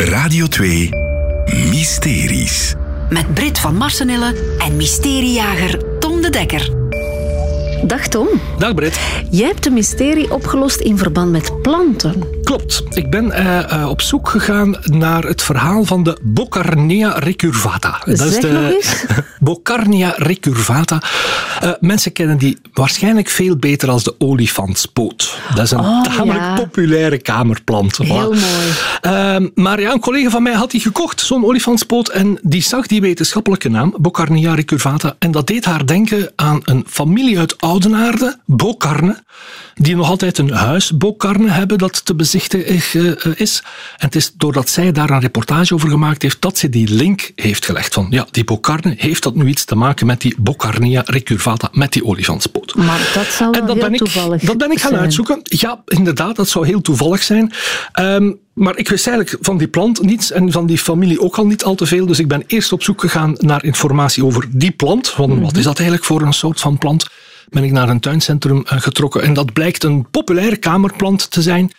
Radio 2 Mysteries. Met Brit van Marsenille en mysteriejager Tom de Dekker. Dag Tom. Dag Britt. Jij hebt een mysterie opgelost in verband met planten. Klopt. Ik ben uh, uh, op zoek gegaan naar het verhaal van de Bocarnea recurvata. Dat is de Bocarnea recurvata. Uh, mensen kennen die waarschijnlijk veel beter als de olifantspoot. Dat is een oh, tamelijk ja. populaire kamerplant. Heel mooi. Ehm, maar ja, een collega van mij had die gekocht, zo'n olifantspoot, en die zag die wetenschappelijke naam, Bocarnea recurvata, en dat deed haar denken aan een familie uit Oudenaarde, Bocarne, die nog altijd een huis Bocarne hebben dat te bezichtigen is. En het is doordat zij daar een reportage over gemaakt heeft, dat ze die link heeft gelegd van, ja, die Bocarne, heeft dat nu iets te maken met die Bocarnea recurvata, met die olifantspoot? Maar dat zou en dat heel ben ik, toevallig Dat ben ik gaan zijn. uitzoeken. Ja, inderdaad, dat zou heel toevallig zijn. Um, maar ik wist eigenlijk van die plant niets en van die familie ook al niet al te veel. Dus ik ben eerst op zoek gegaan naar informatie over die plant. Van, Mhm. Wat is dat eigenlijk voor een soort van plant? Ben ik naar een tuincentrum getrokken en dat blijkt een populaire kamerplant te zijn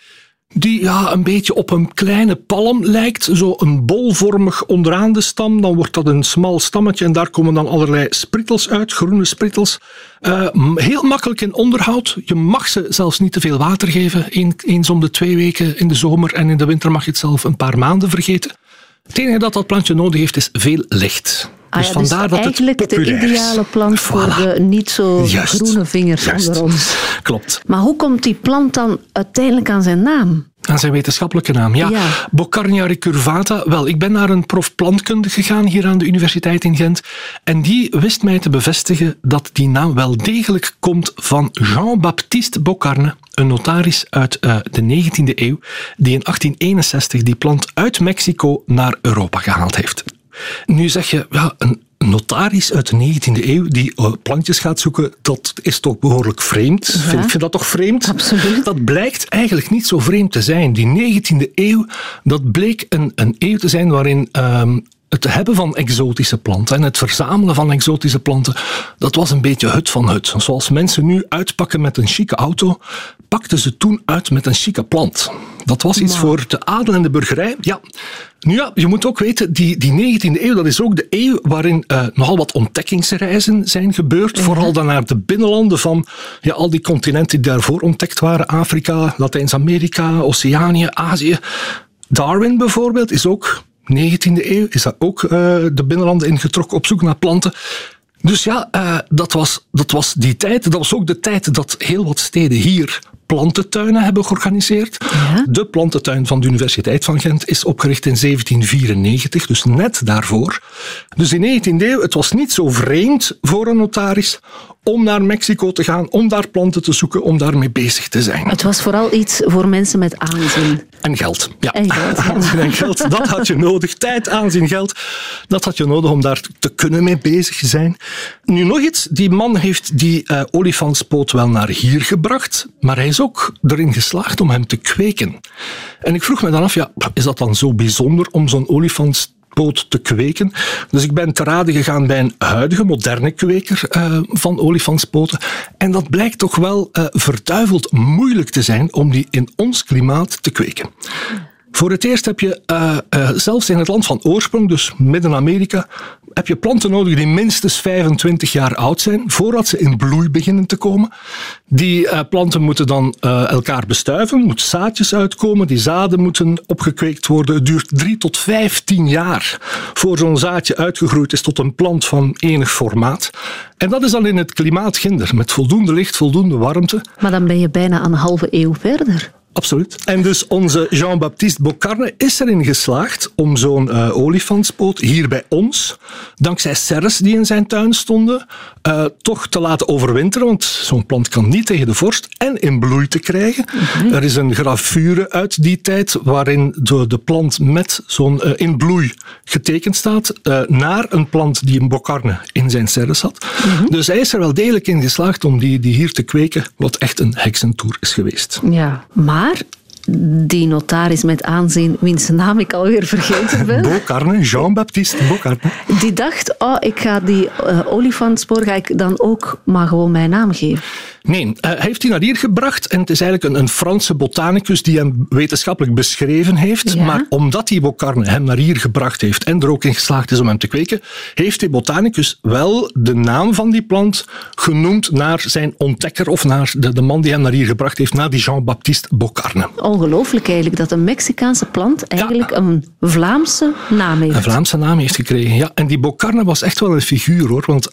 die ja, een beetje op een kleine palm lijkt. Zo een bolvormig onderaan de stam. Dan wordt dat een smal stammetje en daar komen dan allerlei sprittels uit, groene sprittels. Uh, heel makkelijk in onderhoud. Je mag ze zelfs niet te veel water geven. Eens om de twee weken in de zomer en in de winter mag je het zelf een paar maanden vergeten. Het enige dat dat plantje nodig heeft is veel licht. Ah, dus ja, vandaar dus dat eigenlijk het de ideale plant voor de niet zo Juist. groene vingers Juist. onder ons. Klopt. Maar hoe komt die plant dan uiteindelijk aan zijn naam? Aan zijn wetenschappelijke naam, ja. Ja. Bocarnia recurvata. Wel, ik ben naar een prof plantkunde gegaan hier aan de Universiteit in Gent. En die wist mij te bevestigen dat die naam wel degelijk komt van Jean-Baptiste Bocarne, een notaris uit uh, de 19e eeuw, die in 1861 die plant uit Mexico naar Europa gehaald heeft. Nu zeg je, ja, een notaris uit de 19e eeuw die uh, plantjes gaat zoeken, dat is toch behoorlijk vreemd. Ja. Vind, ik vind dat toch vreemd? Absoluut. Dat blijkt eigenlijk niet zo vreemd te zijn. Die 19e eeuw, dat bleek een, een eeuw te zijn waarin um, het hebben van exotische planten en het verzamelen van exotische planten, dat was een beetje hut van hut. Zoals mensen nu uitpakken met een chique auto, pakten ze toen uit met een chique plant. Dat was iets voor de adel en de burgerij. Ja. Nu ja, je moet ook weten, die, die 19e eeuw, dat is ook de eeuw waarin uh, nogal wat ontdekkingsreizen zijn gebeurd. Ja. Vooral dan naar de binnenlanden van ja, al die continenten die daarvoor ontdekt waren. Afrika, Latijns-Amerika, Oceanië, Azië. Darwin bijvoorbeeld is ook 19e eeuw, is daar ook uh, de binnenlanden ingetrokken op zoek naar planten. Dus ja, uh, dat, was, dat was die tijd. Dat was ook de tijd dat heel wat steden hier plantentuinen hebben georganiseerd. Ja. De plantentuin van de Universiteit van Gent is opgericht in 1794, dus net daarvoor. Dus in de 19e eeuw, het was niet zo vreemd voor een notaris om naar Mexico te gaan, om daar planten te zoeken, om daarmee bezig te zijn. Het was vooral iets voor mensen met aanzien. En geld. Ja. En geld, ja. Aanzien en geld, dat had je nodig. Tijd, aanzien, geld, dat had je nodig om daar te kunnen mee bezig zijn. Nu nog iets, die man heeft die uh, olifantspoot wel naar hier gebracht, maar hij is ook erin geslaagd om hem te kweken. En ik vroeg me dan af, ja, is dat dan zo bijzonder om zo'n olifantspoot te kweken? Dus ik ben te raden gegaan bij een huidige, moderne kweker uh, van olifantspoten. En dat blijkt toch wel uh, verduiveld moeilijk te zijn om die in ons klimaat te kweken. Voor het eerst heb je, uh, uh, zelfs in het land van oorsprong, dus Midden-Amerika, heb je planten nodig die minstens 25 jaar oud zijn, voordat ze in bloei beginnen te komen. Die uh, planten moeten dan elkaar bestuiven, moeten zaadjes uitkomen, die zaden moeten opgekweekt worden. Het duurt 3 tot 15 jaar voor zo'n zaadje uitgegroeid is tot een plant van enig formaat. En dat is dan in het klimaat ginder, met voldoende licht, voldoende warmte. Maar dan ben je bijna een halve eeuw verder. Absoluut. En dus onze Jean-Baptiste Bocarne is erin geslaagd om zo'n uh, olifantspoot hier bij ons, dankzij serres die in zijn tuin stonden, uh, toch te laten overwinteren. Want zo'n plant kan niet tegen de vorst en in bloei te krijgen. Mm-hmm. Er is een gravure uit die tijd waarin de, de plant met zo'n uh, in bloei getekend staat naar een plant die een Bocarne in zijn serres had. Mm-hmm. Dus hij is er wel degelijk in geslaagd om die, die hier te kweken, wat echt een heksentour is geweest. Ja, maar maar die notaris met aanzien, wiens naam ik alweer vergeten ben. Bocarne, Jean-Baptiste Bocarne. Die dacht, oh, ik ga die uh, olifantspoor ga ik dan ook maar gewoon mijn naam geven. Nee, uh, hij heeft die naar hier gebracht en het is eigenlijk een, een Franse botanicus die hem wetenschappelijk beschreven heeft. Ja. Maar omdat die Bocarne hem naar hier gebracht heeft en er ook in geslaagd is om hem te kweken, heeft die botanicus wel de naam van die plant genoemd naar zijn ontdekker of naar de, de man die hem naar hier gebracht heeft, naar die Jean-Baptiste Bocarne. Ongelooflijk eigenlijk dat een Mexicaanse plant eigenlijk een Vlaamse naam heeft. Een Vlaamse naam heeft gekregen, ja. En die Bocarne was echt wel een figuur hoor, want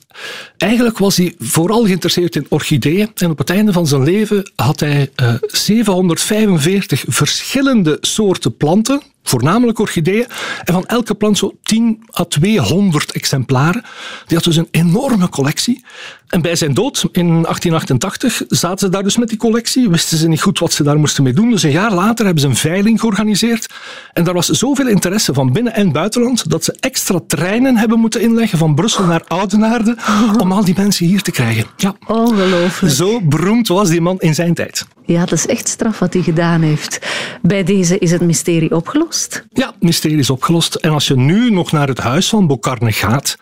eigenlijk was hij vooral geïnteresseerd in orchideeën en op het einde van zijn leven had hij uh, 745 verschillende soorten planten, voornamelijk orchideeën, en van elke plant zo 10 à 200 exemplaren. Die had dus een enorme collectie. En bij zijn dood in 1888 zaten ze daar dus met die collectie, wisten ze niet goed wat ze daar moesten mee doen. Dus een jaar later hebben ze een veiling georganiseerd. En daar was zoveel interesse van binnen- en buitenland dat ze extra treinen hebben moeten inleggen van Brussel naar Oudenaarde om al die mensen hier te krijgen. Ja. Ongelooflijk. Zo beroemd was die man in zijn tijd. Ja, dat is echt straf wat hij gedaan heeft. Bij deze is het mysterie opgelost? Ja, het mysterie is opgelost. En als je nu nog naar het huis van Bocarne gaat,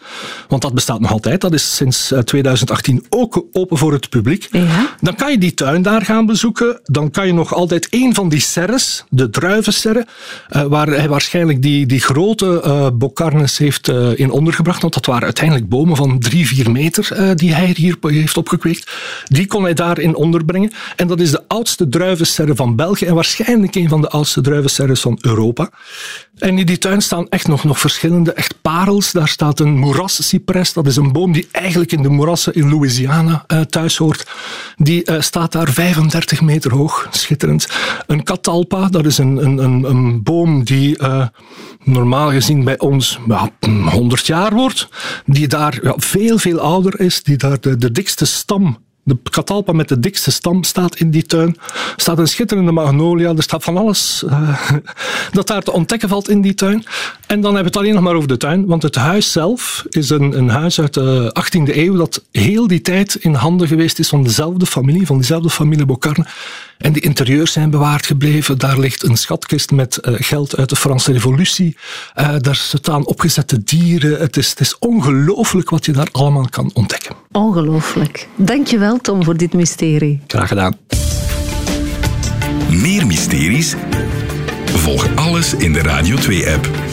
want dat bestaat nog altijd, dat is sinds 2018 ook open voor het publiek, ja? dan kan je die tuin daar gaan bezoeken. Dan kan je nog altijd een van die serres, de druivenserren, uh, waar hij waarschijnlijk die, die grote uh, Bocarnes heeft uh, in ondergebracht, want dat waren uiteindelijk bomen van drie, vier meter die hij hier heeft opgekweekt. Die kon hij daarin onderbrengen. En dat is de oudste druivenserre van België en waarschijnlijk een van de oudste druivenserres van Europa. En in die tuin staan echt nog, nog verschillende echt parels. Daar staat een moerascypres. Dat is een boom die eigenlijk in de moerassen in Louisiana uh, thuis hoort. Die uh, staat daar 35 meter hoog. Schitterend. Een catalpa, dat is een, een, een, een boom die uh, normaal gezien bij ons ja, 100 jaar wordt. Die daar ja, veel, veel ouder is. Die daar de, de dikste stam de catalpa met de dikste stam staat in die tuin. Er staat een schitterende magnolia. Er staat van alles uh, dat daar te ontdekken valt in die tuin. En dan hebben we het alleen nog maar over de tuin. Want het huis zelf is een, een huis uit de 18e eeuw dat heel die tijd in handen geweest is van dezelfde familie, van diezelfde familie Bocarne. En die interieurs zijn bewaard gebleven. Daar ligt een schatkist met uh, geld uit de Franse revolutie. Uh, daar staan opgezette dieren. Het is, het is ongelooflijk wat je daar allemaal kan ontdekken. Ongelooflijk. Dankjewel Tom voor dit mysterie. Graag gedaan. Meer mysteries? Volg alles in de Radio 2-app.